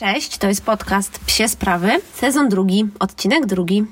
Cześć, to jest podcast Psie Sprawy, sezon drugi, odcinek drugi.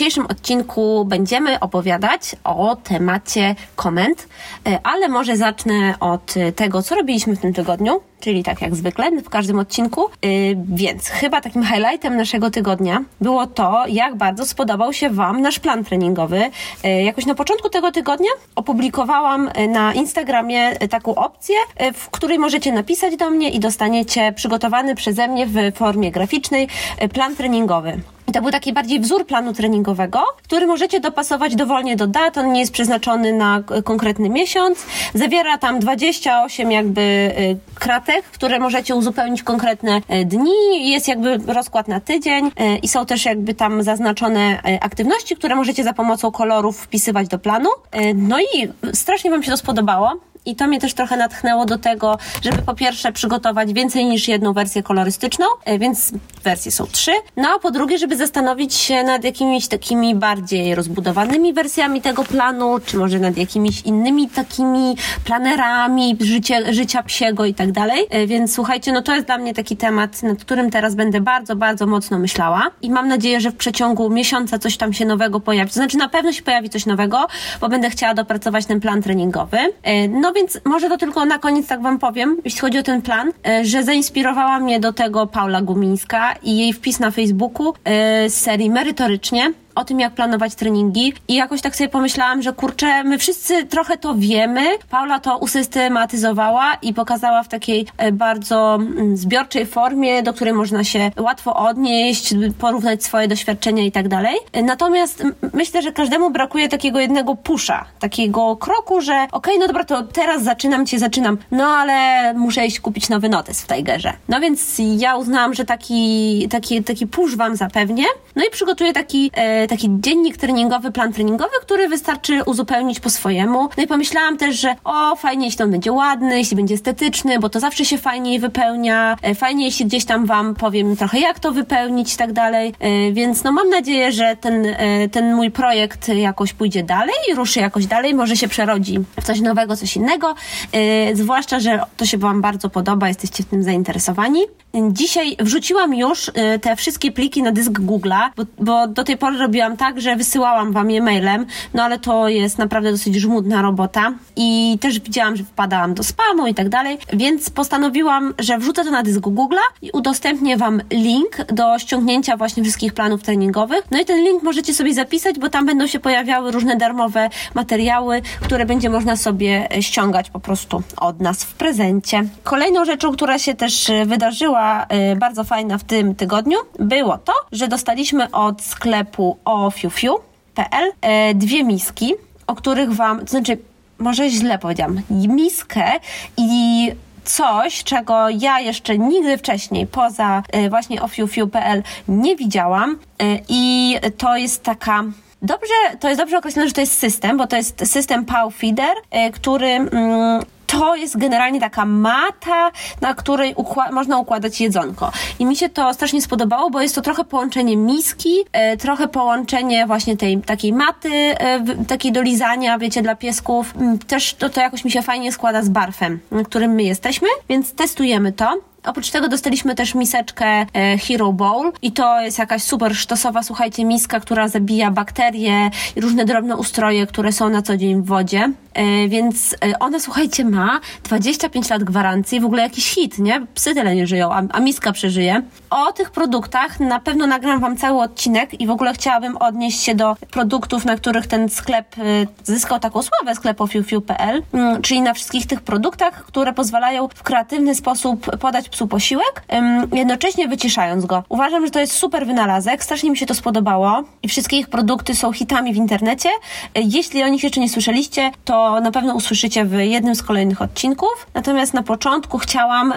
Dzisiejszym odcinku będziemy opowiadać o temacie komend, e, ale może zacznę od tego, co robiliśmy w tym tygodniu, czyli tak jak zwykle w każdym odcinku. E, więc chyba takim highlightem naszego tygodnia było to, jak bardzo spodobał się Wam nasz plan treningowy. E, jakoś na początku tego tygodnia opublikowałam na Instagramie taką opcję, w której możecie napisać do mnie i dostaniecie przygotowany przeze mnie w formie graficznej plan treningowy. I to był taki bardziej wzór planu treningowego, który możecie dopasować dowolnie do dat. On nie jest przeznaczony na konkretny miesiąc. Zawiera tam 28 jakby y, kratek, które możecie uzupełnić konkretne y, dni. Jest jakby rozkład na tydzień y, i są też jakby tam zaznaczone aktywności, które możecie za pomocą kolorów wpisywać do planu. No i strasznie Wam się to spodobało. I to mnie też trochę natchnęło do tego, żeby po pierwsze przygotować więcej niż jedną wersję kolorystyczną, e, więc wersje są trzy. No a po drugie, żeby zastanowić się nad jakimiś takimi bardziej rozbudowanymi wersjami tego planu, czy może nad jakimiś innymi takimi planerami życie, życia psiego i tak dalej. E, więc słuchajcie, no to jest dla mnie taki temat, nad którym teraz będę bardzo, bardzo mocno myślała i mam nadzieję, że w przeciągu miesiąca coś tam się nowego pojawi. To znaczy na pewno się pojawi coś nowego, bo będę chciała dopracować ten plan treningowy. E, no no więc może to tylko na koniec tak wam powiem, jeśli chodzi o ten plan, e, że zainspirowała mnie do tego Paula Gumińska i jej wpis na Facebooku e, z serii merytorycznie o tym, jak planować treningi i jakoś tak sobie pomyślałam, że kurczę, my wszyscy trochę to wiemy. Paula to usystematyzowała i pokazała w takiej e, bardzo mm, zbiorczej formie, do której można się łatwo odnieść, porównać swoje doświadczenia i tak dalej. Natomiast myślę, że każdemu brakuje takiego jednego pusza, takiego kroku, że okej, okay, no dobra, to teraz zaczynam cię, zaczynam, no ale muszę iść kupić nowy notes w Tigerze. No więc ja uznałam, że taki, taki, taki push wam zapewnię, no i przygotuję taki e, taki dziennik treningowy, plan treningowy, który wystarczy uzupełnić po swojemu. No i pomyślałam też, że o, fajnie, jeśli on będzie ładny, jeśli będzie estetyczny, bo to zawsze się fajniej wypełnia. E, fajnie, jeśli gdzieś tam Wam powiem trochę, jak to wypełnić i tak dalej. E, więc no mam nadzieję, że ten, e, ten mój projekt jakoś pójdzie dalej i ruszy jakoś dalej, może się przerodzi w coś nowego, coś innego. Zwłaszcza, że to się Wam bardzo podoba, jesteście w tym zainteresowani. Dzisiaj wrzuciłam już te wszystkie pliki na dysk Google'a, bo, bo do tej pory robiłam tak, że wysyłałam wam je mailem, no ale to jest naprawdę dosyć żmudna robota i też widziałam, że wpadałam do spamu i tak dalej, więc postanowiłam, że wrzucę to na dysk Google'a i udostępnię wam link do ściągnięcia właśnie wszystkich planów treningowych. No i ten link możecie sobie zapisać, bo tam będą się pojawiały różne darmowe materiały, które będzie można sobie ściągać po prostu od nas w prezencie. Kolejną rzeczą, która się też wydarzyła, y, bardzo fajna w tym tygodniu, było to, że dostaliśmy od sklepu ofiufiu.pl e, dwie miski, o których Wam, to znaczy może źle powiedziałam, miskę i coś, czego ja jeszcze nigdy wcześniej poza e, właśnie ofiufiu.pl nie widziałam. I to jest taka Dobrze, to jest dobrze określone, że to jest system, bo to jest system Pow Feeder, który mm, to jest generalnie taka mata, na której można układać jedzonko. I mi się to strasznie spodobało, bo jest to trochę połączenie miski, e, trochę połączenie właśnie tej takiej maty, e, takiej do lizania, wiecie, dla piesków. Mm, też to, to jakoś mi się fajnie składa z barfem, którym my jesteśmy, więc testujemy to. Oprócz tego dostaliśmy też miseczkę e, Hero Bowl i to jest jakaś super sztosowa, słuchajcie, miska, która zabija bakterie i różne drobne ustroje, które są na co dzień w wodzie. E, więc e, ona, słuchajcie, ma 25 lat gwarancji, w ogóle jakiś hit, nie? Psy tyle nie żyją, a, a miska przeżyje. O tych produktach na pewno nagram Wam cały odcinek i w ogóle chciałabym odnieść się do produktów, na których ten sklep zyskał taką sławę, sklep ofiufiu.pl, mm, czyli na wszystkich tych produktach, które pozwalają w kreatywny sposób podać psu posiłek, jednocześnie wyciszając go. Uważam, że to jest super wynalazek, strasznie mi się to spodobało i wszystkie ich produkty są hitami w internecie. Jeśli o nich jeszcze nie słyszeliście, to na pewno usłyszycie w jednym z kolejnych odcinków. Natomiast na początku chciałam,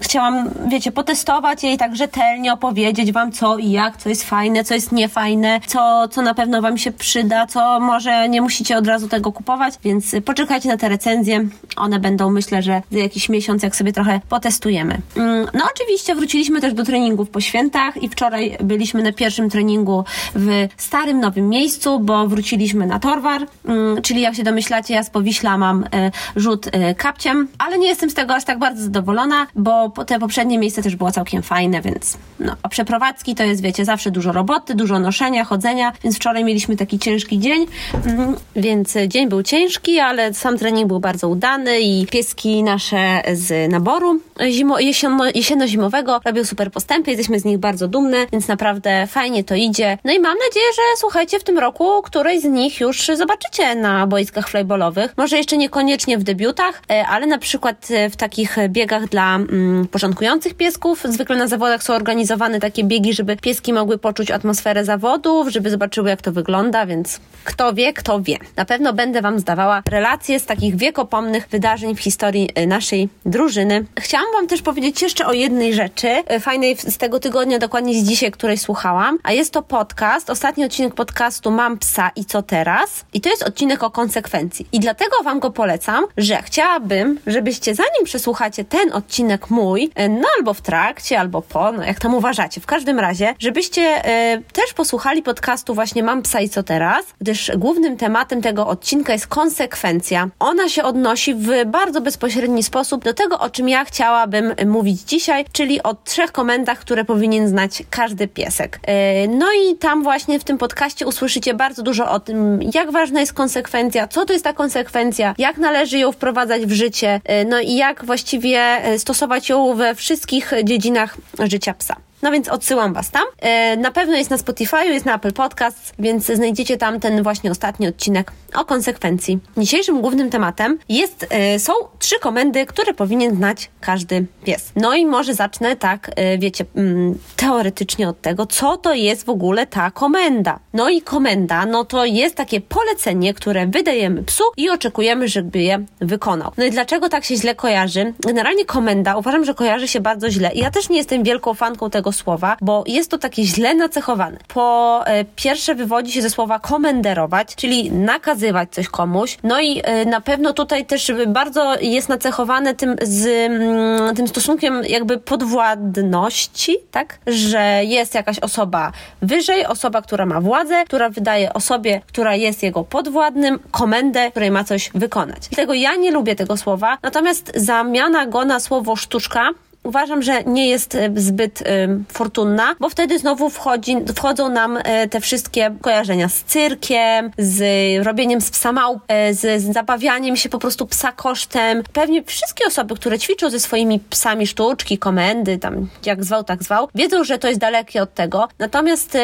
chciałam, wiecie, potestować je i tak rzetelnie opowiedzieć wam co i jak, co jest fajne, co jest niefajne, co, co na pewno wam się przyda, co może nie musicie od razu tego kupować, więc poczekajcie na te recenzje. One będą, myślę, że za jakiś miesiąc, jak sobie trochę potestujemy. Mm, no oczywiście wróciliśmy też do treningów po świętach i wczoraj byliśmy na pierwszym treningu w starym, nowym miejscu, bo wróciliśmy na Torwar, mm, czyli jak się domyślacie, ja z Powiśla mam e, rzut e, kapciem, ale nie jestem z tego aż tak bardzo zadowolona, bo te poprzednie miejsce też było całkiem fajne, więc no, a przeprowadzki to jest, wiecie, zawsze dużo roboty, dużo noszenia, chodzenia, więc wczoraj mieliśmy taki ciężki dzień, mm, więc dzień był ciężki, ale sam trening był bardzo udany i pieski nasze z naboru zimo, jesienno, jesienno-zimowego robią super postępy, jesteśmy z nich bardzo dumne, więc naprawdę fajnie to idzie. No i mam nadzieję, że słuchajcie, w tym roku którejś z nich już zobaczycie na boiskach flyballowych. Może jeszcze niekoniecznie w debiutach, e, ale na przykład e, w takich biegach dla mm, początkujących piesków. Zwykle na zawodach są organizowane takie biegi, żeby pieski mogły poczuć atmosferę zawodów, żeby zobaczyły jak to wygląda, więc kto wie, kto wie. Na pewno będę Wam zdawała relacje z takich wiekopomnych wydarzeń w historii e, naszej drużyny. Chciałam Wam też powiedzieć jeszcze o jednej rzeczy, e, fajnej z tego tygodnia, dokładnie z dzisiaj, której słuchałam, a jest to podcast, ostatni odcinek podcastu Mam psa i co teraz? I to jest odcinek o konsekwencji. I dlatego Wam go polecam, że chciałabym, żebyście zanim przesłuchacie ten odcinek mój, e, no albo w trakcie, albo po, no jak tam uważacie, w każdym razie, żebyście e, też posłuchali podcastu właśnie Mam psa i co teraz, gdyż głównym tematem tego odcinka jest konsekwencja. Ona się odnosi w bardzo bezpośredni sposób do tego, o czym ja chciałabym mówić dzisiaj, czyli o trzech komendach, które powinien znać każdy piesek. E, no i tam właśnie w tym podcaście usłyszycie bardzo dużo o tym, jak ważna jest konsekwencja, co to jest ta konsekwencja, jak należy ją wprowadzać w życie, e, no i jak właściwie e, stosować ją we wszystkich dziedzinach życia psa. No więc odsyłam Was tam. E, na pewno jest na Spotify, jest na Apple Podcasts, więc znajdziecie tam ten właśnie ostatni odcinek o konsekwencji. Dzisiejszym głównym tematem jest, e, są trzy komendy, które powinien znać każdy pies. No i może zacznę tak, e, wiecie, mm, teoretycznie od tego, co to jest w ogóle ta komenda. No i komenda, no to jest takie polecenie, które wydajemy psu i oczekujemy, żeby je wykonał. No i dlaczego tak się źle kojarzy? Generalnie komenda uważam, że kojarzy się bardzo źle i ja też nie jestem wielką fanką tego słowa, bo jest to takie źle nacechowane. Po e, pierwsze wywodzi się ze słowa komenderować, czyli nakazywać coś komuś. No i e, na pewno tutaj też bardzo jest nacechowane tym, z, mm, tym stosunkiem jakby podwładności, tak? Że jest jakaś osoba wyżej, osoba, która ma władzę, która wydaje osobie, która jest jego podwładnym, komendę, której ma coś wykonać. Dlatego ja nie lubię tego słowa, natomiast zamiana go na słowo sztuczka uważam, że nie jest e, zbyt y, fortunna, bo wtedy znowu wchodzi, wchodzą nam y, te wszystkie kojarzenia z cyrkiem, z robieniem z psa małp, z, z zabawianiem się po prostu psa kosztem. Pewnie wszystkie osoby, które ćwiczą ze swoimi psami sztuczki, komendy, tam jak zwał, tak zwał, wiedzą, że to jest dalekie od tego. Natomiast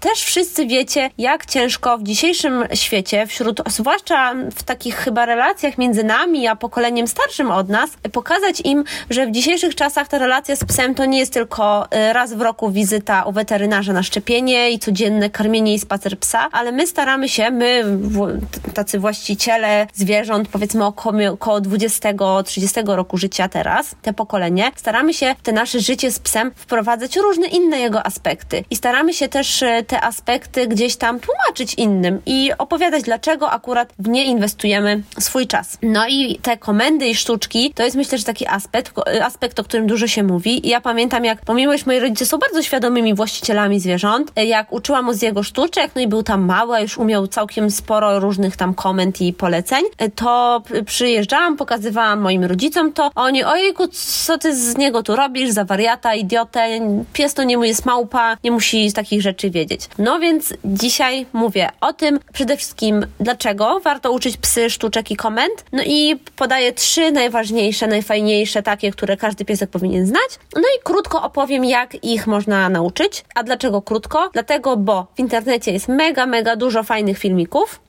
też wszyscy wiecie, jak ciężko w dzisiejszym świecie, wśród, zwłaszcza w takich chyba relacjach między nami a pokoleniem starszym od nas, pokazać im, że w dzisiejszych czasach czasach ta relacja z psem to nie jest tylko y, raz w roku wizyta u weterynarza na szczepienie i codzienne karmienie i spacer psa, ale my staramy się, my tacy właściciele zwierząt, powiedzmy około, około 20-30 roku życia teraz, te pokolenie, staramy się w te nasze życie z psem wprowadzać różne inne jego aspekty i staramy się też y, te aspekty gdzieś tam tłumaczyć innym i opowiadać, dlaczego akurat w nie inwestujemy swój czas. No i te komendy i sztuczki to jest myślę, że taki aspekt, aspekt o którym którym dużo się mówi. I ja pamiętam, jak pomimo, że moi rodzice są bardzo świadomymi właścicielami zwierząt, jak uczyłam mu z jego sztuczek, no i był tam mały, a już umiał całkiem sporo różnych tam komend i poleceń, to przyjeżdżałam, pokazywałam moim rodzicom to, oni, ojejku, co ty z niego tu robisz, za wariata, idiotę, pies to nie mu jest małpa, nie musi takich rzeczy wiedzieć. No więc dzisiaj mówię o tym przede wszystkim, dlaczego warto uczyć psy sztuczek i komend, no i podaję trzy najważniejsze, najfajniejsze, takie, które każdy piesek powinien znać. No i krótko opowiem, jak ich można nauczyć. A dlaczego krótko? Dlatego, bo w internecie jest mega, mega dużo fajnych filmików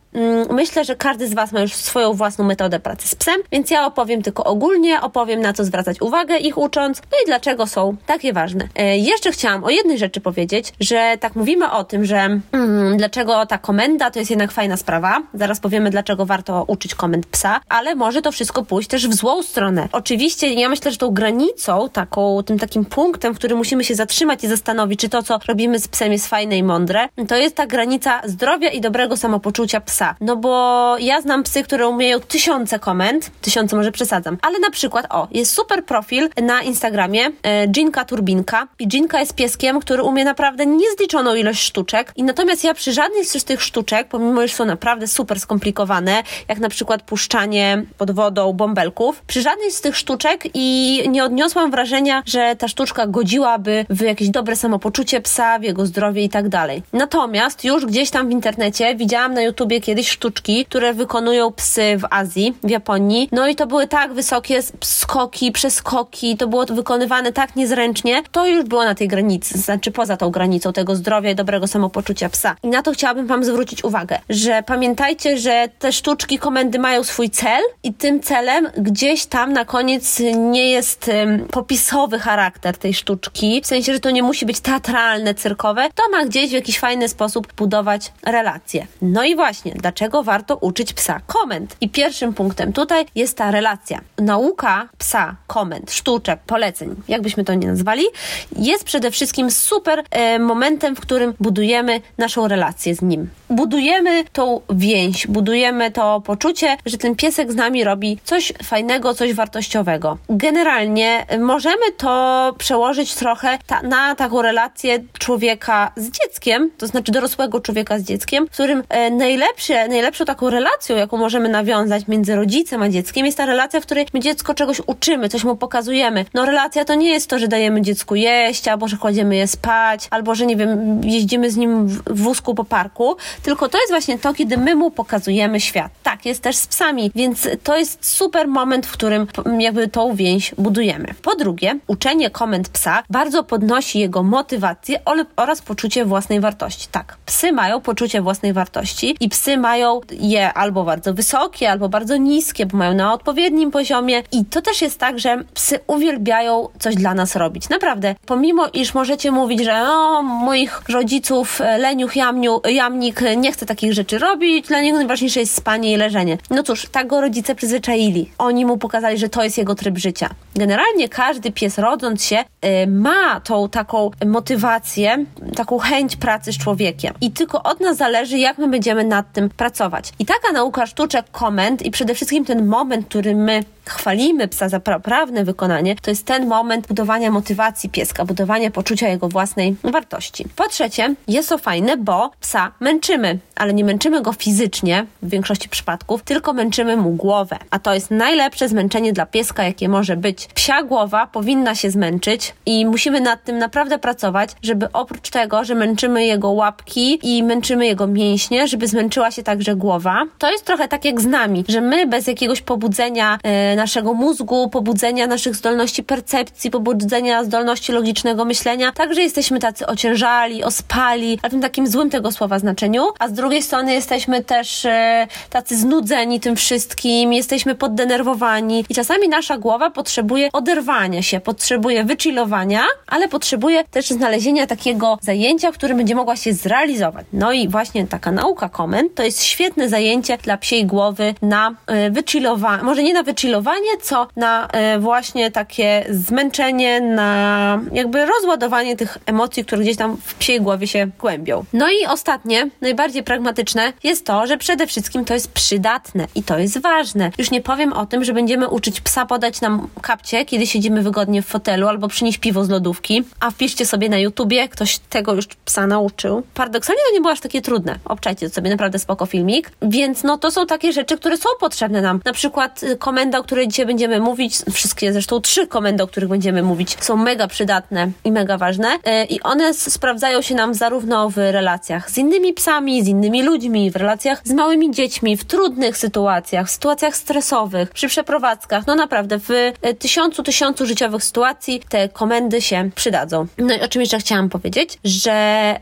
myślę, że każdy z Was ma już swoją własną metodę pracy z psem, więc ja opowiem tylko ogólnie, opowiem na co zwracać uwagę ich ucząc, no i dlaczego są takie ważne. E, jeszcze chciałam o jednej rzeczy powiedzieć, że tak mówimy o tym, że mm, dlaczego ta komenda to jest jednak fajna sprawa. Zaraz powiemy, dlaczego warto uczyć komend psa, ale może to wszystko pójść też w złą stronę. Oczywiście ja myślę, że tą granicą, taką, tym takim punktem, w którym musimy się zatrzymać i zastanowić, czy to, co robimy z psem jest fajne i mądre, to jest ta granica zdrowia i dobrego samopoczucia psa. No bo ja znam psy, które umieją tysiące komend, tysiące może przesadzam, ale na przykład, o, jest super profil na Instagramie, e, Turbinka i Ginka jest pieskiem, który umie naprawdę niezliczoną ilość sztuczek i natomiast ja przy żadnej z tych sztuczek, pomimo, że są naprawdę super skomplikowane, jak na przykład puszczanie pod wodą bąbelków, przy żadnej z tych sztuczek i nie odniosłam wrażenia, że ta sztuczka godziłaby w jakieś dobre samopoczucie psa, w jego zdrowie i tak dalej. Natomiast już gdzieś tam w internecie widziałam na YouTubie kiedyś sztuczki, które wykonują psy w Azji, w Japonii. No i to były tak wysokie skoki, przeskoki, to było wykonywane tak niezręcznie, to już było na tej granicy, znaczy poza tą granicą tego zdrowia i dobrego samopoczucia psa. I na to chciałabym Wam zwrócić uwagę, że pamiętajcie, że te sztuczki, komendy mają swój cel i tym celem gdzieś tam na koniec nie jest um, popisowy charakter tej sztuczki, w sensie, że to nie musi być teatralne, cyrkowe, to ma gdzieś w jakiś fajny sposób budować relacje. No i właśnie, dlaczego warto uczyć psa komend? I pierwszym punktem tutaj jest ta relacja. Nauka psa komend, sztuczek, poleceń, jakbyśmy to nie nazwali, jest przede wszystkim super e, momentem, w którym budujemy naszą relację z nim. Budujemy tą więź, budujemy to poczucie, że ten piesek z nami robi coś fajnego, coś wartościowego. Generalnie możemy to przełożyć trochę ta, na taką relację człowieka z dzieckiem, to znaczy dorosłego człowieka z dzieckiem, w którym e, najlepsze, najlepszą taką relacją, jaką możemy nawiązać między rodzicem a dzieckiem, jest ta relacja, w której my dziecko czegoś uczymy, coś mu pokazujemy. No relacja to nie jest to, że dajemy dziecku jeść, albo że kładziemy je spać, albo że nie wiem, jeździmy z nim w wózku po parku, tylko to jest właśnie to, kiedy my mu pokazujemy świat. Tak, jest też z psami, więc to jest super moment, w którym jakby tą więź budujemy. Po drugie, uczenie komend psa bardzo podnosi jego motywację oraz poczucie własnej wartości. Tak, psy mają poczucie własnej wartości i psy mają je albo bardzo wysokie, albo bardzo niskie, bo mają na odpowiednim poziomie i to też jest tak, że psy uwielbiają coś dla nas robić. Naprawdę, pomimo iż możecie mówić, że o, moich rodziców e, leniuch jamniu, jamnik nie chce takich rzeczy robić, dla niego najważniejsze jest spanie i leżenie. No cóż, tak go rodzice przyzwyczaili. Oni mu pokazali, że to jest jego tryb życia. Generalnie każdy pies rodząc się yy, ma tą taką motywację, taką chęć pracy z człowiekiem. I tylko od nas zależy, jak my będziemy nad tym pracować. I taka nauka sztuczek, komend i przede wszystkim ten moment, który my chwalimy psa za poprawne wykonanie, to jest ten moment budowania motywacji pieska, budowania poczucia jego własnej wartości. Po trzecie, jest to fajne, bo psa męczymy, ale nie męczymy go fizycznie w większości przypadków, tylko męczymy mu głowę. A to jest najlepsze zmęczenie dla pieska, jakie może być. Psia głowa powinna się zmęczyć i musimy nad tym naprawdę pracować, żeby oprócz tego, że męczymy jego łapki i męczymy jego mięśnie, żeby zmęczyła się także głowa. To jest trochę tak jak z nami, że my bez jakiegoś pobudzenia yy, naszego mózgu, pobudzenia naszych zdolności percepcji, pobudzenia zdolności logicznego myślenia. Także jesteśmy tacy ociężali, ospali, ale w tym takim złym tego słowa znaczeniu, a z drugiej strony jesteśmy też e, tacy znudzeni tym wszystkim, jesteśmy poddenerwowani i czasami nasza głowa potrzebuje oderwania się, potrzebuje wychillowania, ale potrzebuje też znalezienia takiego zajęcia, w którym będzie mogła się zrealizować. No i właśnie taka nauka komend to jest świetne zajęcie dla psiej głowy na e, wychillowanie, może nie na wychillowanie, co na e, właśnie takie zmęczenie, na jakby rozładowanie tych emocji, które gdzieś tam w psiej głowie się głębią. No i ostatnie, najbardziej pragmatyczne jest to, że przede wszystkim to jest przydatne i to jest ważne. Już nie powiem o tym, że będziemy uczyć psa podać nam kapcie, kiedy siedzimy wygodnie w fotelu albo przynieść piwo z lodówki, a wpiszcie sobie na YouTubie, ktoś tego już psa nauczył. Paradoksalnie to nie było aż takie trudne. Obczajcie sobie naprawdę spoko filmik. Więc no to są takie rzeczy, które są potrzebne nam. Na przykład y, komenda, której dzisiaj będziemy mówić, wszystkie zresztą trzy komendy, o których będziemy mówić, są mega przydatne i mega ważne. E, I one sprawdzają się nam zarówno w relacjach z innymi psami, z innymi ludźmi, w relacjach z małymi dziećmi, w trudnych sytuacjach, w sytuacjach stresowych, przy przeprowadzkach. No naprawdę, w e, tysiącu, tysiącu życiowych sytuacji te komendy się przydadzą. No i o czym jeszcze chciałam powiedzieć, że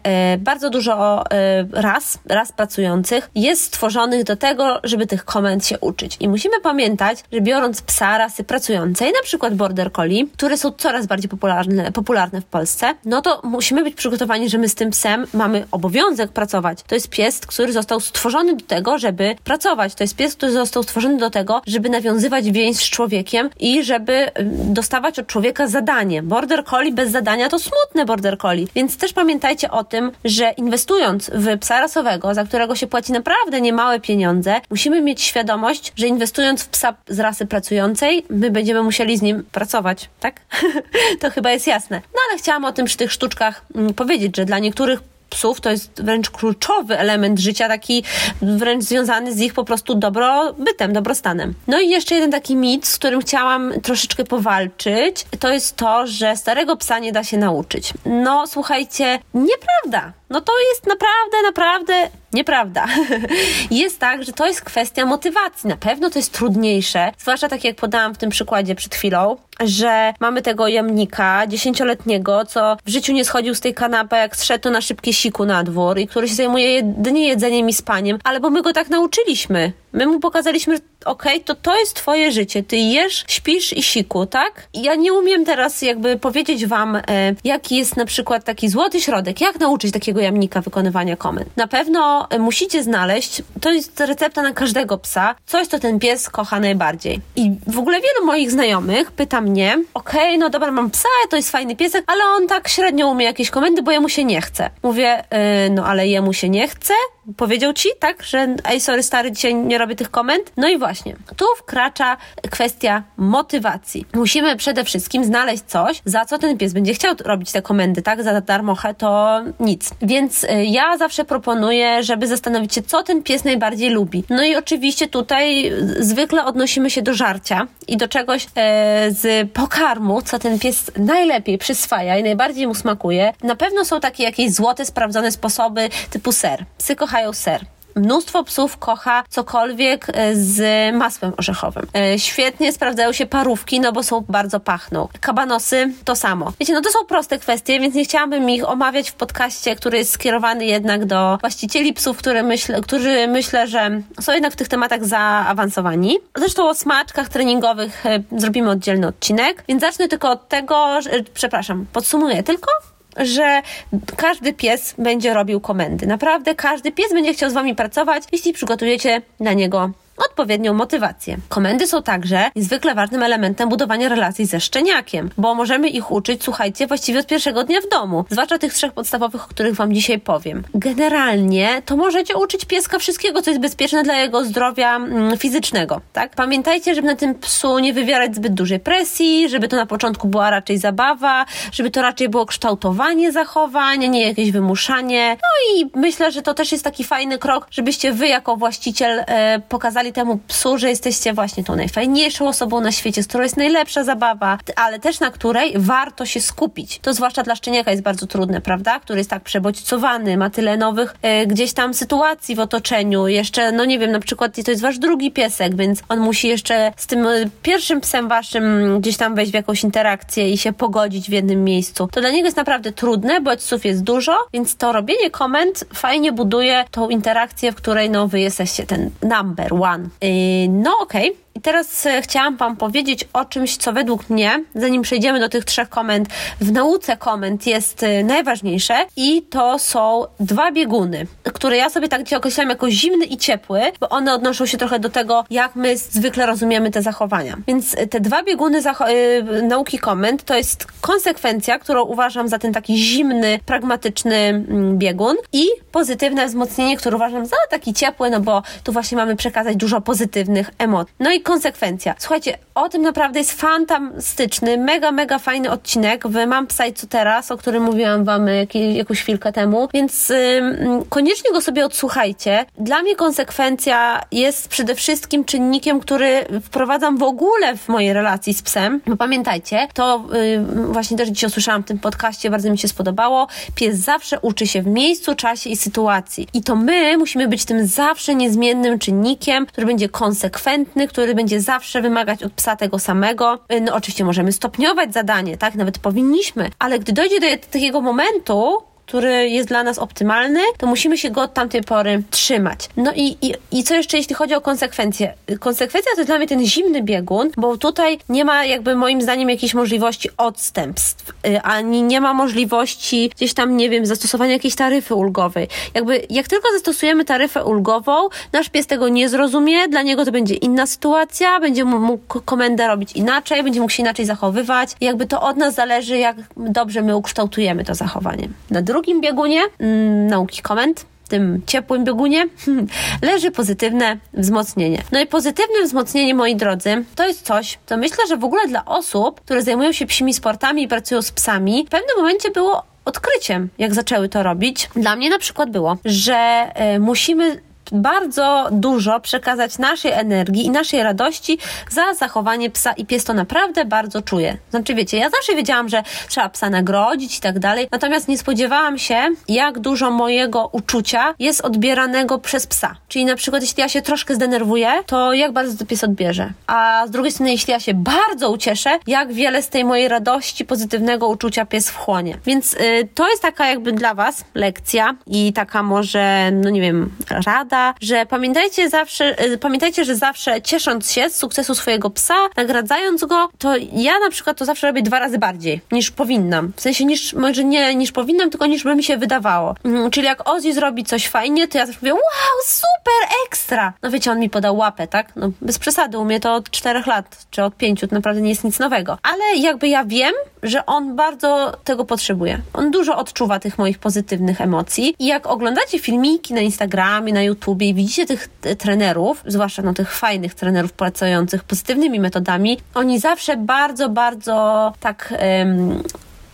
e, bardzo dużo ras, ras pracujących jest stworzonych do tego, żeby tych komend się uczyć. I musimy pamiętać, że biorąc psa rasy pracującej, na przykład border collie, które są coraz bardziej popularne, popularne w Polsce, no to musimy być przygotowani, że my z tym psem mamy obowiązek pracować. To jest pies, który został stworzony do tego, żeby pracować. To jest pies, który został stworzony do tego, żeby nawiązywać więź z człowiekiem i żeby dostawać od człowieka zadanie. Border collie bez zadania to smutne border collie. Więc też pamiętajcie o tym, że inwestując w psa rasowego, za którego się płaci naprawdę niemałe pieniądze, musimy mieć świadomość, że inwestując w psa z rasy pracującej, my będziemy musieli z nim pracować, tak? to chyba jest jasne. No ale chciałam o tym przy tych sztuczkach mm, powiedzieć, że dla niektórych psów to jest wręcz kluczowy element życia, taki wręcz związany z ich po prostu dobrobytem, dobrostanem. No i jeszcze jeden taki mit, z którym chciałam troszeczkę powalczyć, to jest to, że starego psa nie da się nauczyć. No słuchajcie, nieprawda. No to jest naprawdę, naprawdę nieprawda. jest tak, że to jest kwestia motywacji. Na pewno to jest trudniejsze, zwłaszcza tak jak podałam w tym przykładzie przed chwilą, że mamy tego jamnika dziesięcioletniego, co w życiu nie schodził z tej kanapy, jak zszedł na szybkie siku na dwór i który się zajmuje jedynie jedzeniem i spaniem, ale bo my go tak nauczyliśmy. My mu pokazaliśmy, okej, okay, to to jest twoje życie. Ty jesz, śpisz i siku, tak? Ja nie umiem teraz jakby powiedzieć wam, e, jaki jest na przykład taki złoty środek, jak nauczyć takiego jamnika wykonywania komend. Na pewno e, musicie znaleźć, to jest recepta na każdego psa, coś, co ten pies kocha najbardziej. I w ogóle wielu moich znajomych pyta mnie, okej, okay, no dobra, mam psa, to jest fajny piesek, ale on tak średnio umie jakieś komendy, bo jemu się nie chce. Mówię, yy, no ale jemu się nie chce? Powiedział ci, tak, że ej, sorry stary, dzisiaj nie robię tych komend? No i właśnie, tu wkracza kwestia motywacji. Musimy przede wszystkim znaleźć coś, za co ten pies będzie chciał robić te komendy, tak? Za darmochę to nic. Więc y, ja zawsze proponuję, żeby zastanowić się, co ten pies najbardziej lubi. No i oczywiście tutaj zwykle odnosimy się do żarcia i do czegoś e, z pokarmu, co ten pies najlepiej przyswaja i najbardziej mu smakuje. Na pewno są takie jakieś złote, sprawdzone sposoby typu ser. Psy kochają ser. Mnóstwo psów kocha cokolwiek e, z masłem orzechowym. E, świetnie sprawdzają się parówki, no bo są bardzo pachną. Kabanosy to samo. Wiecie, no to są proste kwestie, więc nie chciałabym ich omawiać w podcaście, który jest skierowany jednak do właścicieli psów, które myślę, którzy myślę, że są jednak w tych tematach zaawansowani. Zresztą o smaczkach treningowych e, zrobimy oddzielny odcinek, więc zacznę tylko od tego, że, przepraszam, podsumuję tylko, że każdy pies będzie robił komendy. Naprawdę każdy pies będzie chciał z wami pracować, jeśli przygotujecie dla niego odpowiednią motywację. Komendy są także niezwykle ważnym elementem budowania relacji ze szczeniakiem, bo możemy ich uczyć, słuchajcie, właściwie od pierwszego dnia w domu, zwłaszcza tych trzech podstawowych, o których Wam dzisiaj powiem. Generalnie to możecie uczyć pieska wszystkiego, co jest bezpieczne dla jego zdrowia mm, fizycznego, tak? Pamiętajcie, żeby na tym psu nie wywierać zbyt dużej presji, żeby to na początku była raczej zabawa, żeby to raczej było kształtowanie zachowań, nie jakieś wymuszanie. No i myślę, że to też jest taki fajny krok, żebyście Wy jako właściciel e, pokazali temu psu, że jesteście właśnie tą najfajniejszą osobą na świecie, z którą jest najlepsza zabawa, ale też na której warto się skupić. To zwłaszcza dla szczeniaka jest bardzo trudne, prawda? Który jest tak przebodźcowany, ma tyle nowych e, gdzieś tam sytuacji w otoczeniu, jeszcze, no nie wiem, na przykład to jest wasz drugi piesek, więc on musi jeszcze z tym e, pierwszym psem waszym gdzieś tam wejść w jakąś interakcję i się pogodzić w jednym miejscu. To dla niego jest naprawdę trudne, bo bodźców jest dużo, więc to robienie komend fajnie buduje tą interakcję, w której no wy jesteście ten number one Y, no okej, okay. Teraz e, chciałam Wam powiedzieć o czymś, co według mnie, zanim przejdziemy do tych trzech komend, w nauce komend jest e, najważniejsze i to są dwa bieguny, które ja sobie tak dzisiaj określam jako zimny i ciepły, bo one odnoszą się trochę do tego, jak my zwykle rozumiemy te zachowania. Więc e, te dwa bieguny nauki komend to jest konsekwencja, którą uważam za ten taki zimny, pragmatyczny mm, biegun i pozytywne wzmocnienie, które uważam za taki ciepły, no bo tu właśnie mamy przekazać dużo pozytywnych emocji. No i konsekwencja. Słuchajcie, o tym naprawdę jest fantastyczny, mega, mega fajny odcinek w Mam Psa i Co Teraz, o którym mówiłam wam jakiś, jakąś chwilkę temu, więc koniecznie go sobie odsłuchajcie. Dla mnie konsekwencja jest przede wszystkim czynnikiem, który wprowadzam w ogóle w mojej relacji z psem, bo pamiętajcie, to właśnie też dzisiaj usłyszałam w tym podcaście, bardzo mi się spodobało, pies zawsze uczy się w miejscu, czasie i sytuacji. I to my musimy być tym zawsze niezmiennym czynnikiem, który będzie konsekwentny, który będzie zawsze wymagać od psa tego samego. No oczywiście możemy stopniować zadanie, tak? Nawet powinniśmy, ale gdy dojdzie do takiego momentu, który jest dla nas optymalny, to musimy się go od tamtej pory trzymać. No i, i, i co jeszcze, jeśli chodzi o konsekwencje? Konsekwencja to jest dla mnie ten zimny biegun, bo tutaj nie ma jakby moim zdaniem jakiejś możliwości odstępstw, y, ani nie ma możliwości gdzieś tam, nie wiem, zastosowania jakiejś taryfy ulgowej. Jakby jak tylko zastosujemy taryfę ulgową, nasz pies tego nie zrozumie, dla niego to będzie inna sytuacja, będzie mógł komendę robić inaczej, będzie mógł się inaczej zachowywać. Jakby to od nas zależy, jak dobrze my ukształtujemy to zachowanie. Na drugim biegunie mm, nauki komend tym ciepłym biegunie leży pozytywne wzmocnienie. No i pozytywne wzmocnienie, moi drodzy, to jest coś, co myślę, że w ogóle dla osób, które zajmują się psimi sportami i pracują z psami, w pewnym momencie było odkryciem, jak zaczęły to robić. Dla mnie na przykład było, że y, musimy bardzo dużo przekazać naszej energii i naszej radości za zachowanie psa i pies to naprawdę bardzo czuje. Znaczy wiecie, ja zawsze wiedziałam, że trzeba psa nagrodzić i tak dalej, natomiast nie spodziewałam się, jak dużo mojego uczucia jest odbieranego przez psa. Czyli na przykład, jeśli ja się troszkę zdenerwuję, to jak bardzo to pies odbierze. A z drugiej strony, jeśli ja się bardzo ucieszę, jak wiele z tej mojej radości, pozytywnego uczucia pies wchłonie. Więc y, to jest taka jakby dla Was lekcja i taka może, no nie wiem, rada, że pamiętajcie zawsze, y, pamiętajcie, że zawsze ciesząc się z sukcesu swojego psa, nagradzając go, to ja na przykład to zawsze robię dwa razy bardziej niż powinnam. W sensie niż, może nie niż powinnam, tylko niż by mi się wydawało. Mhm, czyli jak Ozzy zrobi coś fajnie, to ja zawsze mówię, wow, super, ekstra! No wiecie, on mi podał łapę, tak? No bez przesady, u mnie to od czterech lat, czy od pięciu, to naprawdę nie jest nic nowego. Ale jakby ja wiem, że on bardzo tego potrzebuje. On dużo odczuwa tych moich pozytywnych emocji i jak oglądacie filmiki na Instagramie, na YouTube, YouTubie i widzicie tych trenerów, zwłaszcza no, tych fajnych trenerów pracujących pozytywnymi metodami, oni zawsze bardzo, bardzo tak um,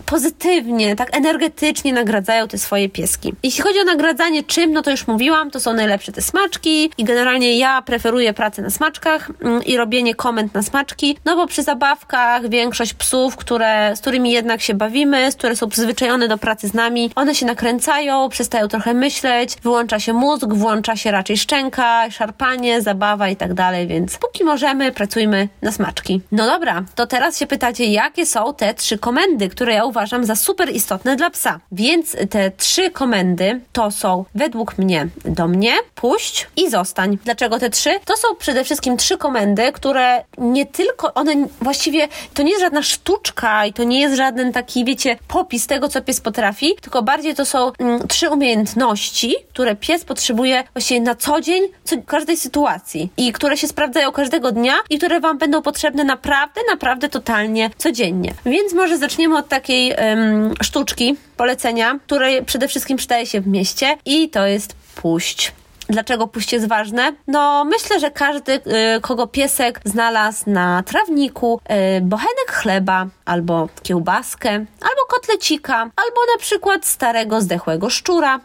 pozytywnie, tak energetycznie nagradzają te swoje pieski. Jeśli chodzi o nagradzanie czym, no to już mówiłam, to są najlepsze te smaczki i generalnie ja preferuję pracę na smaczkach mm, i robienie komend na smaczki, no bo przy zabawkach większość psów, które, z którymi jednak się bawimy, z które są przyzwyczajone do pracy z nami, one się nakręcają, przestają trochę myśleć, wyłącza się mózg, włącza się raczej szczęka, szarpanie, zabawa i tak dalej, więc póki możemy, pracujmy na smaczki. No dobra, to teraz się pytacie, jakie są te trzy komendy, które ja uważam za super istotne dla psa. Więc te trzy komendy to są według mnie do mnie, puść i zostań. Dlaczego te trzy? To są przede wszystkim trzy komendy, które nie tylko, one właściwie, to nie jest żadna sztuczka i to nie jest żaden taki, wiecie, popis tego, co pies potrafi, tylko bardziej to są mm, trzy umiejętności, które pies potrzebuje właściwie na co dzień, co, w każdej sytuacji i które się sprawdzają każdego dnia i które Wam będą potrzebne naprawdę, naprawdę totalnie codziennie. Więc może zaczniemy od takiej um, sztuczki, polecenia, które przede wszystkim przydaje się w mieście i to jest puść. Dlaczego puść jest ważne? No, myślę, że każdy, y, kogo piesek znalazł na trawniku y, bochenek chleba, albo kiełbaskę, albo kotlecika, albo na przykład starego, zdechłego szczura, y,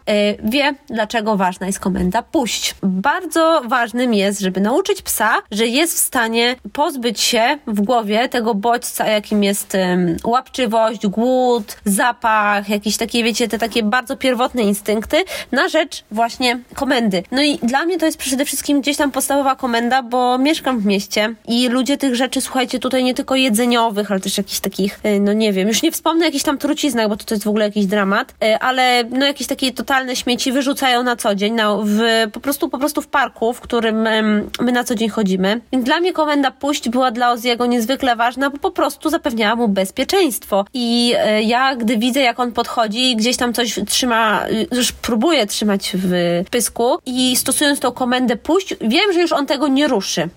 wie, dlaczego ważna jest komenda puść. Bardzo ważnym jest, żeby nauczyć psa, że jest w stanie pozbyć się w głowie tego bodźca, jakim jest łapczywość, głód, zapach, jakieś takie, wiecie, te takie bardzo pierwotne instynkty, na rzecz właśnie komendy. No i dla mnie to jest przede wszystkim gdzieś tam podstawowa komenda, bo mieszkam w mieście i ludzie tych rzeczy, słuchajcie, tutaj nie tylko jedzeniowych, ale też jakichś takich, y, no nie wiem, już nie wspomnę jakichś tam truciznach, bo to, to jest w ogóle jakiś dramat, y, ale no jakieś takie totalne śmieci wyrzucają na co dzień, na, w, po prostu po prostu w parku, w którym my na co dzień chodzimy. Więc dla mnie komenda puść była dla Oziego niezwykle ważna, bo po prostu zapewniała mu bezpieczeństwo. I y, ja, gdy widzę, jak on podchodzi i gdzieś tam coś trzyma, już próbuje trzymać w pysku i i stosując tą komendę puść, wiem, że już on tego nie ruszy. E,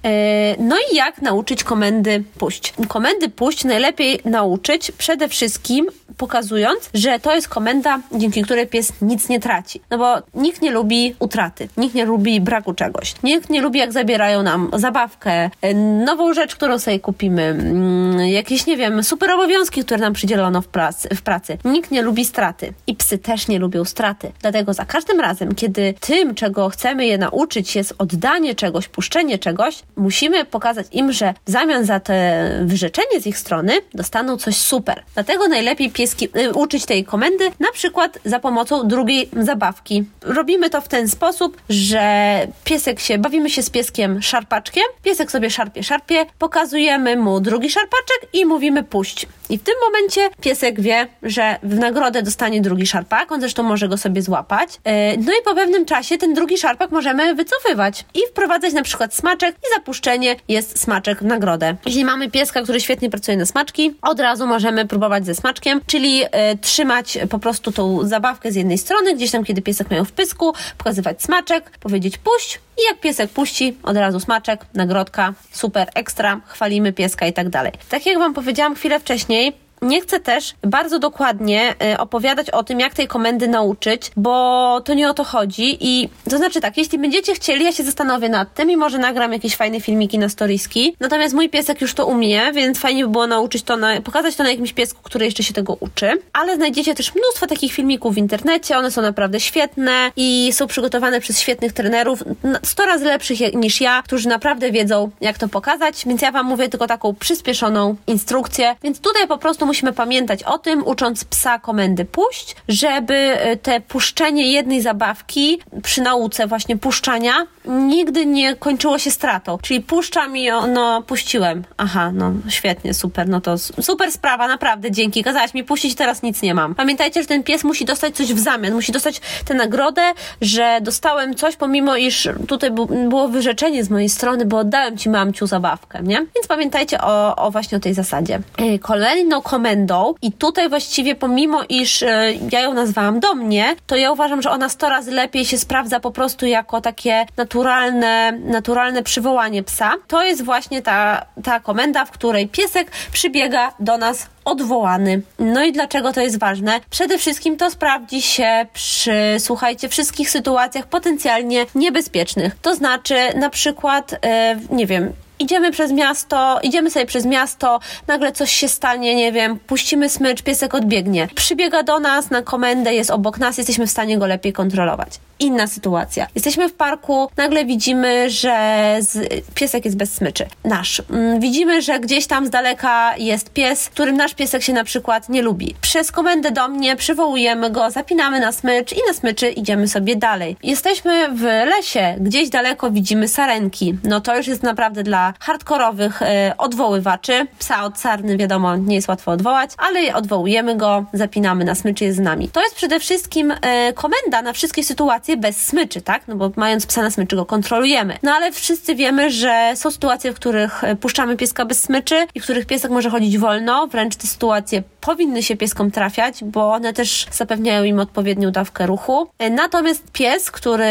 no i jak nauczyć komendy puść? Komendy puść najlepiej nauczyć przede wszystkim pokazując, że to jest komenda, dzięki której pies nic nie traci. No bo nikt nie lubi utraty, nikt nie lubi braku czegoś, nikt nie lubi jak zabierają nam zabawkę, e, nową rzecz, którą sobie kupimy, mm, jakieś, nie wiem, super obowiązki, które nam przydzielono w pracy, w pracy. Nikt nie lubi straty i psy też nie lubią straty. Dlatego za każdym razem, kiedy tym, czego chcemy je nauczyć, jest oddanie czegoś, puszczenie czegoś, musimy pokazać im, że w zamian za te wyrzeczenie z ich strony dostaną coś super. Dlatego najlepiej pieski y, uczyć tej komendy, na przykład za pomocą drugiej zabawki. Robimy to w ten sposób, że piesek się, bawimy się z pieskiem szarpaczkiem, piesek sobie szarpie, szarpie, pokazujemy mu drugi szarpaczek i mówimy puść. I w tym momencie piesek wie, że w nagrodę dostanie drugi szarpak, on zresztą może go sobie złapać. Y, no i po pewnym czasie ten drugi szarpak możemy wycofywać i wprowadzać na przykład smaczek i zapuszczenie jest smaczek w nagrodę. Jeśli mamy pieska, który świetnie pracuje na smaczki, od razu możemy próbować ze smaczkiem, czyli e, trzymać po prostu tą zabawkę z jednej strony, gdzieś tam kiedy piesek miał w pysku, pokazywać smaczek, powiedzieć puść i jak piesek puści, od razu smaczek, nagrodka, super, ekstra, chwalimy pieska i tak dalej. Tak jak Wam powiedziałam chwilę wcześniej, nie chcę też bardzo dokładnie y, opowiadać o tym, jak tej komendy nauczyć, bo to nie o to chodzi. I to znaczy tak, jeśli będziecie chcieli, ja się zastanowię nad tym i może nagram jakieś fajne filmiki na storiski. Natomiast mój piesek już to umie, więc fajnie by było nauczyć to, na, pokazać to na jakimś piesku, który jeszcze się tego uczy. Ale znajdziecie też mnóstwo takich filmików w internecie, one są naprawdę świetne i są przygotowane przez świetnych trenerów, 100 razy lepszych niż ja, którzy naprawdę wiedzą, jak to pokazać, więc ja Wam mówię tylko taką przyspieszoną instrukcję, więc tutaj po prostu musimy pamiętać o tym, ucząc psa komendy puść, żeby e, te puszczenie jednej zabawki przy nauce właśnie puszczania nigdy nie kończyło się stratą. Czyli puszczam i no puściłem. Aha, no świetnie, super, no to super sprawa, naprawdę, dzięki. Kazałaś mi puścić, teraz nic nie mam. Pamiętajcie, że ten pies musi dostać coś w zamian, musi dostać tę nagrodę, że dostałem coś, pomimo iż tutaj było wyrzeczenie z mojej strony, bo oddałem ci mamciu zabawkę, nie? Więc pamiętajcie o, o właśnie o tej zasadzie. E, kolejną komendą komendą i tutaj właściwie pomimo iż e, ja ją nazwałam do mnie, to ja uważam, że ona 100 razy lepiej się sprawdza po prostu jako takie naturalne, naturalne przywołanie psa. To jest właśnie ta, ta komenda, w której piesek przybiega do nas odwołany. No i dlaczego to jest ważne? Przede wszystkim to sprawdzi się przy, słuchajcie, wszystkich sytuacjach potencjalnie niebezpiecznych. To znaczy, na przykład, yy, nie wiem, idziemy przez miasto, idziemy sobie przez miasto, nagle coś się stanie, nie wiem, puścimy smycz, piesek odbiegnie. Przybiega do nas na komendę, jest obok nas, jesteśmy w stanie go lepiej kontrolować inna sytuacja. Jesteśmy w parku, nagle widzimy, że z, piesek jest bez smyczy. Nasz. Mm, widzimy, że gdzieś tam z daleka jest pies, którym nasz piesek się na przykład nie lubi. Przez komendę do mnie przywołujemy go, zapinamy na smycz i na smyczy idziemy sobie dalej. Jesteśmy w lesie, gdzieś daleko widzimy sarenki. No to już jest naprawdę dla hardkorowych e, odwoływaczy. Psa od sarny, wiadomo, nie jest łatwo odwołać, ale odwołujemy go, zapinamy na smyczy, jest z nami. To jest przede wszystkim e, komenda na wszystkie sytuacje, sytuacje bez smyczy, tak? No bo mając psa na smyczy go kontrolujemy. No ale wszyscy wiemy, że są sytuacje, w których e, puszczamy pieska bez smyczy i w których piesek może chodzić wolno, wręcz te sytuacje powinny się pieskom trafiać, bo one też zapewniają im odpowiednią dawkę ruchu. E, natomiast pies, który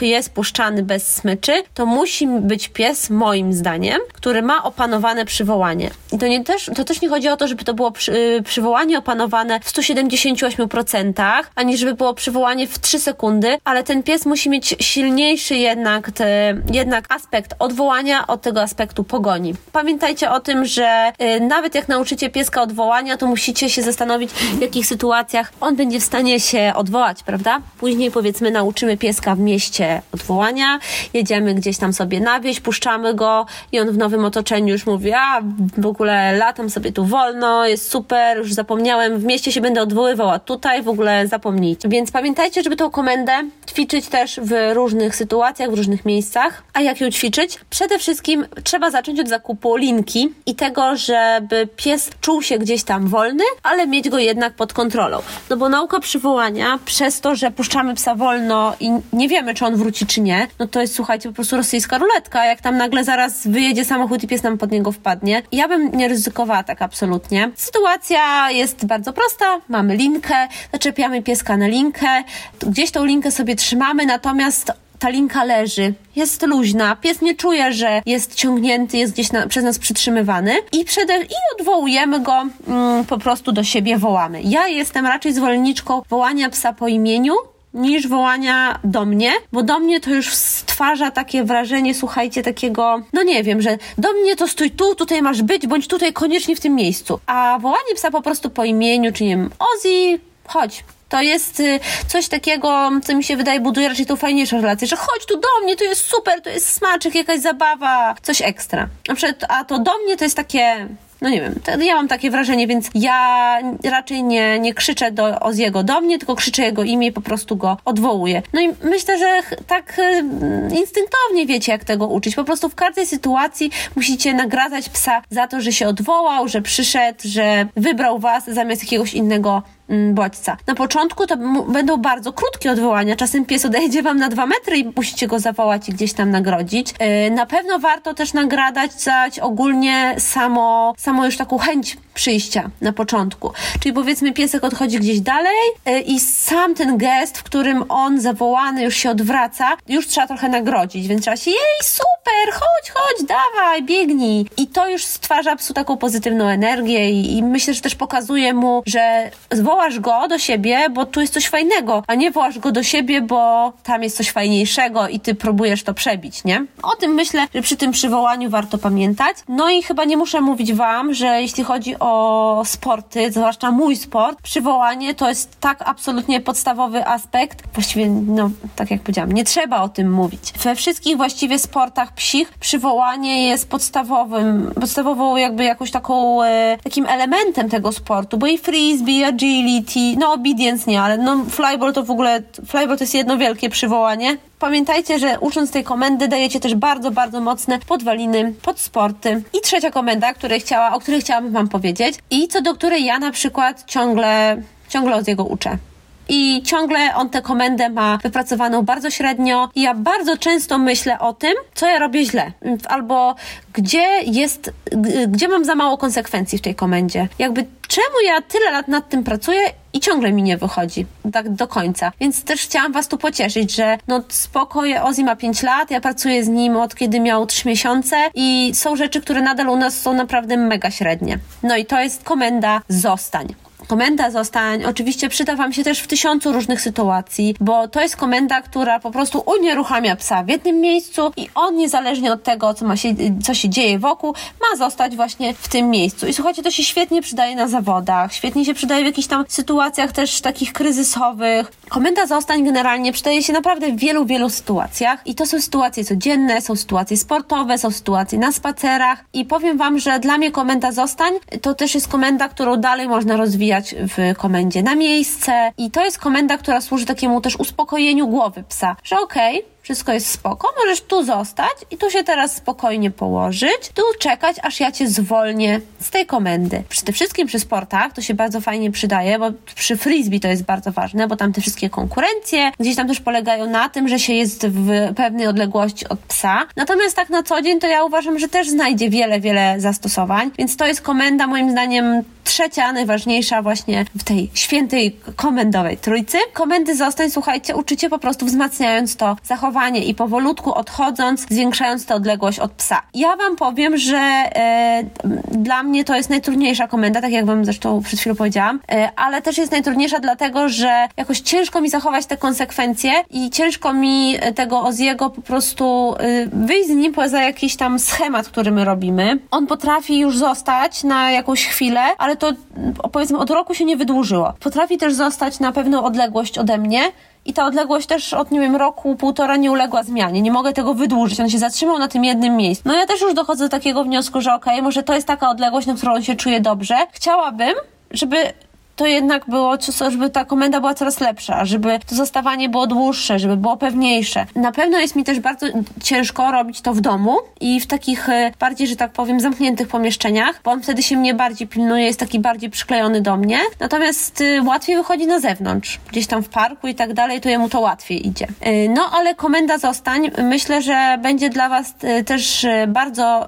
jest puszczany bez smyczy, to musi być pies, moim zdaniem, który ma opanowane przywołanie. I to, nie też, to też nie chodzi o to, żeby to było przy, y, przywołanie opanowane w 178%, ani żeby było przywołanie w 3 sekundy, ale ten pies musi mieć silniejszy jednak, te, jednak aspekt odwołania od tego aspektu pogoni. Pamiętajcie o tym, że y, nawet jak nauczycie pieska odwołania, to musicie się zastanowić, w jakich sytuacjach on będzie w stanie się odwołać, prawda? Później powiedzmy nauczymy pieska w mieście odwołania, jedziemy gdzieś tam sobie na wieś, puszczamy go i on w nowym otoczeniu już mówi, a w ogóle latam sobie tu wolno, jest super, już zapomniałem, w mieście się będę odwoływał, a tutaj w ogóle zapomnijcie. Więc pamiętajcie, żeby tą komendę ćwiczyć też w różnych sytuacjach, w różnych miejscach. A jak ją ćwiczyć? Przede wszystkim trzeba zacząć od zakupu linki i tego, żeby pies czuł się gdzieś tam wolny, ale mieć go jednak pod kontrolą. No bo nauka przywołania, przez to, że puszczamy psa wolno i nie wiemy, czy on wróci, czy nie, no to jest, słuchajcie, po prostu rosyjska ruletka. Jak tam nagle zaraz wyjedzie samochód i pies nam pod niego wpadnie. Ja bym nie ryzykowała tak absolutnie. Sytuacja jest bardzo prosta. Mamy linkę, zaczepiamy pieska na linkę, gdzieś tą linkę sobie trzymamy, natomiast ta linka leży, jest luźna, pies nie czuje, że jest ciągnięty, jest gdzieś na, przez nas przytrzymywany i, przede, i odwołujemy go mm, po prostu do siebie, wołamy. Ja jestem raczej zwolenniczką wołania psa po imieniu, niż wołania do mnie, bo do mnie to już stwarza takie wrażenie, słuchajcie, takiego, no nie wiem, że do mnie to stój tu, tutaj masz być, bądź tutaj koniecznie w tym miejscu. A wołanie psa po prostu po imieniu, czy nie wiem, Ozzy, chodź, to jest y, coś takiego, co mi się wydaje buduje raczej tą fajniejszą relację, że chodź tu do mnie, to jest super, to jest smaczek, jakaś zabawa, coś ekstra. A to do mnie to jest takie, no nie wiem, ja mam takie wrażenie, więc ja raczej nie, nie krzyczę do Oziego do mnie, tylko krzyczę jego imię i po prostu go odwołuję. No i myślę, że tak y, instynktownie wiecie, jak tego uczyć. Po prostu w każdej sytuacji musicie nagradzać psa za to, że się odwołał, że przyszedł, że wybrał was zamiast jakiegoś innego Mm, bodźca. Na początku to będą bardzo krótkie odwołania, czasem pies odejdzie wam na dwa metry i musicie go zawołać i gdzieś tam nagrodzić. E, na pewno warto też nagradać zać ogólnie samo, samo już taką chęć przyjścia na początku. Czyli powiedzmy piesek odchodzi gdzieś dalej e, i sam ten gest, w którym on zawołany już się odwraca, już trzeba trochę nagrodzić, więc trzeba się jej super, chodź, chodź, dawaj, biegnij. I to już stwarza psu taką pozytywną energię i, i myślę, że też pokazuje mu, że wołasz go do siebie, bo tu jest coś fajnego, a nie wołasz go do siebie, bo tam jest coś fajniejszego i ty próbujesz to przebić, nie? O tym myślę, że przy tym przywołaniu warto pamiętać. No i chyba nie muszę mówić wam, że jeśli chodzi o sporty, zwłaszcza mój sport, przywołanie to jest tak absolutnie podstawowy aspekt. Właściwie, no, tak jak powiedziałam, nie trzeba o tym mówić. We wszystkich właściwie sportach psich przywołanie jest podstawowym, podstawową jakby jakąś taką, e, takim elementem tego sportu, bo i frisbee, agility, no obedience nie, ale no flyball to w ogóle, flyball to jest jedno wielkie przywołanie. Pamiętajcie, że ucząc tej komendy dajecie też bardzo, bardzo mocne podwaliny pod sporty. I trzecia komenda, której chciała, o której chciałabym Wam powiedzieć i co do której ja na przykład ciągle, ciągle od jego uczę i ciągle on tę komendę ma wypracowaną bardzo średnio i ja bardzo często myślę o tym, co ja robię źle, albo gdzie jest, gdzie mam za mało konsekwencji w tej komendzie. Jakby czemu ja tyle lat nad tym pracuję i ciągle mi nie wychodzi tak do końca. Więc też chciałam was tu pocieszyć, że no spokojnie, Ozzy ma 5 lat, ja pracuję z nim od kiedy miał 3 miesiące i są rzeczy, które nadal u nas są naprawdę mega średnie. No i to jest komenda zostań komenda zostań oczywiście przyda Wam się też w tysiącu różnych sytuacji, bo to jest komenda, która po prostu unieruchamia psa w jednym miejscu i on niezależnie od tego, co, ma się, co się dzieje wokół, ma zostać właśnie w tym miejscu. I słuchajcie, to się świetnie przydaje na zawodach, świetnie się przydaje w jakichś tam sytuacjach też takich kryzysowych. Komenda zostań generalnie przydaje się naprawdę w wielu, wielu sytuacjach i to są sytuacje codzienne, są sytuacje sportowe, są sytuacje na spacerach i powiem Wam, że dla mnie komenda zostań to też jest komenda, którą dalej można rozwijać w komendzie na miejsce i to jest komenda, która służy takiemu też uspokojeniu głowy psa, że okej, okay, wszystko jest spoko, możesz tu zostać i tu się teraz spokojnie położyć, tu czekać, aż ja cię zwolnię z tej komendy. Przede wszystkim przy sportach to się bardzo fajnie przydaje, bo przy frisbee to jest bardzo ważne, bo tam te wszystkie konkurencje gdzieś tam też polegają na tym, że się jest w pewnej odległości od psa. Natomiast tak na co dzień to ja uważam, że też znajdzie wiele, wiele zastosowań, więc to jest komenda moim zdaniem trzecia, najważniejsza właśnie w tej świętej komendowej trójcy. Komendy zostań, słuchajcie, uczycie po prostu wzmacniając to zachowanie i powolutku odchodząc, zwiększając tę odległość od psa. Ja wam powiem, że e, dla mnie to jest najtrudniejsza komenda, tak jak wam zresztą przed chwilą powiedziałam, e, ale też jest najtrudniejsza dlatego, że jakoś ciężko mi zachować te konsekwencje i ciężko mi tego Oziego po prostu e, wyjść z nim poza jakiś tam schemat, który my robimy. On potrafi już zostać na jakąś chwilę, ale ale to powiedzmy od roku się nie wydłużyło. Potrafi też zostać na pewną odległość ode mnie, i ta odległość też od, nie wiem, roku, półtora nie uległa zmianie. Nie mogę tego wydłużyć. On się zatrzymał na tym jednym miejscu. No ja też już dochodzę do takiego wniosku, że okej, okay, może to jest taka odległość, na którą on się czuje dobrze. Chciałabym, żeby to jednak było, żeby ta komenda była coraz lepsza, żeby to zostawanie było dłuższe, żeby było pewniejsze. Na pewno jest mi też bardzo ciężko robić to w domu i w takich e, bardziej, że tak powiem, zamkniętych pomieszczeniach, bo on wtedy się mnie bardziej pilnuje, jest taki bardziej przyklejony do mnie. Natomiast e, łatwiej wychodzi na zewnątrz, gdzieś tam w parku i tak dalej, to jemu to łatwiej idzie. E, no ale komenda zostań, myślę, że będzie dla Was też bardzo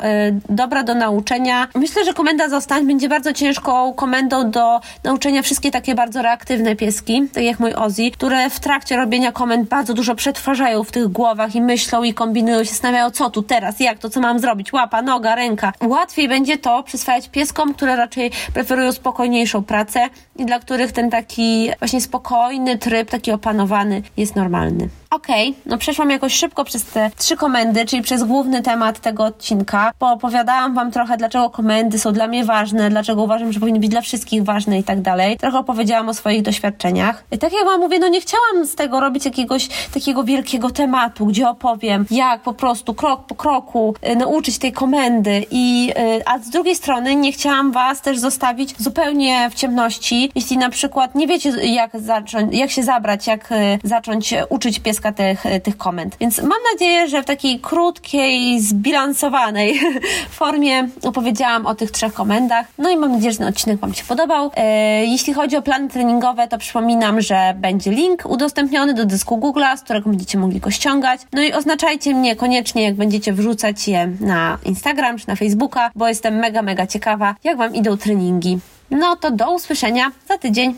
dobra do nauczenia. Myślę, że komenda zostań będzie bardzo ciężką komendą do nauczenia robienia wszystkie takie bardzo reaktywne pieski, tak jak mój Ozzy, które w trakcie robienia komend bardzo dużo przetwarzają w tych głowach i myślą i kombinują, się zastanawiają, co tu teraz, jak to, co mam zrobić, łapa, noga, ręka. Łatwiej będzie to przyswajać pieskom, które raczej preferują spokojniejszą pracę i dla których ten taki właśnie spokojny tryb, taki opanowany jest normalny. Okej, okay, no przeszłam jakoś szybko przez te trzy komendy, czyli przez główny temat tego odcinka. Poopowiadałam Wam trochę, dlaczego komendy są dla mnie ważne, dlaczego uważam, że powinny być dla wszystkich ważne i tak dalej. Trochę opowiedziałam o swoich doświadczeniach. I tak jak Wam mówię, no nie chciałam z tego robić jakiegoś takiego wielkiego tematu, gdzie opowiem, jak po prostu krok po kroku y, nauczyć tej komendy i, y, a z drugiej strony nie chciałam Was też zostawić zupełnie w ciemności, jeśli na przykład nie wiecie, jak zacząć, jak się zabrać, jak y, zacząć uczyć pieska tych, tych komend. Więc mam nadzieję, że w takiej krótkiej, zbilansowanej formie opowiedziałam o tych trzech komendach. No i mam nadzieję, że ten odcinek Wam się podobał. E, jeśli chodzi o plany treningowe, to przypominam, że będzie link udostępniony do dysku Google'a, z którego będziecie mogli go ściągać. No i oznaczajcie mnie koniecznie, jak będziecie wrzucać je na Instagram czy na Facebooka, bo jestem mega, mega ciekawa, jak Wam idą treningi. No to do usłyszenia za tydzień.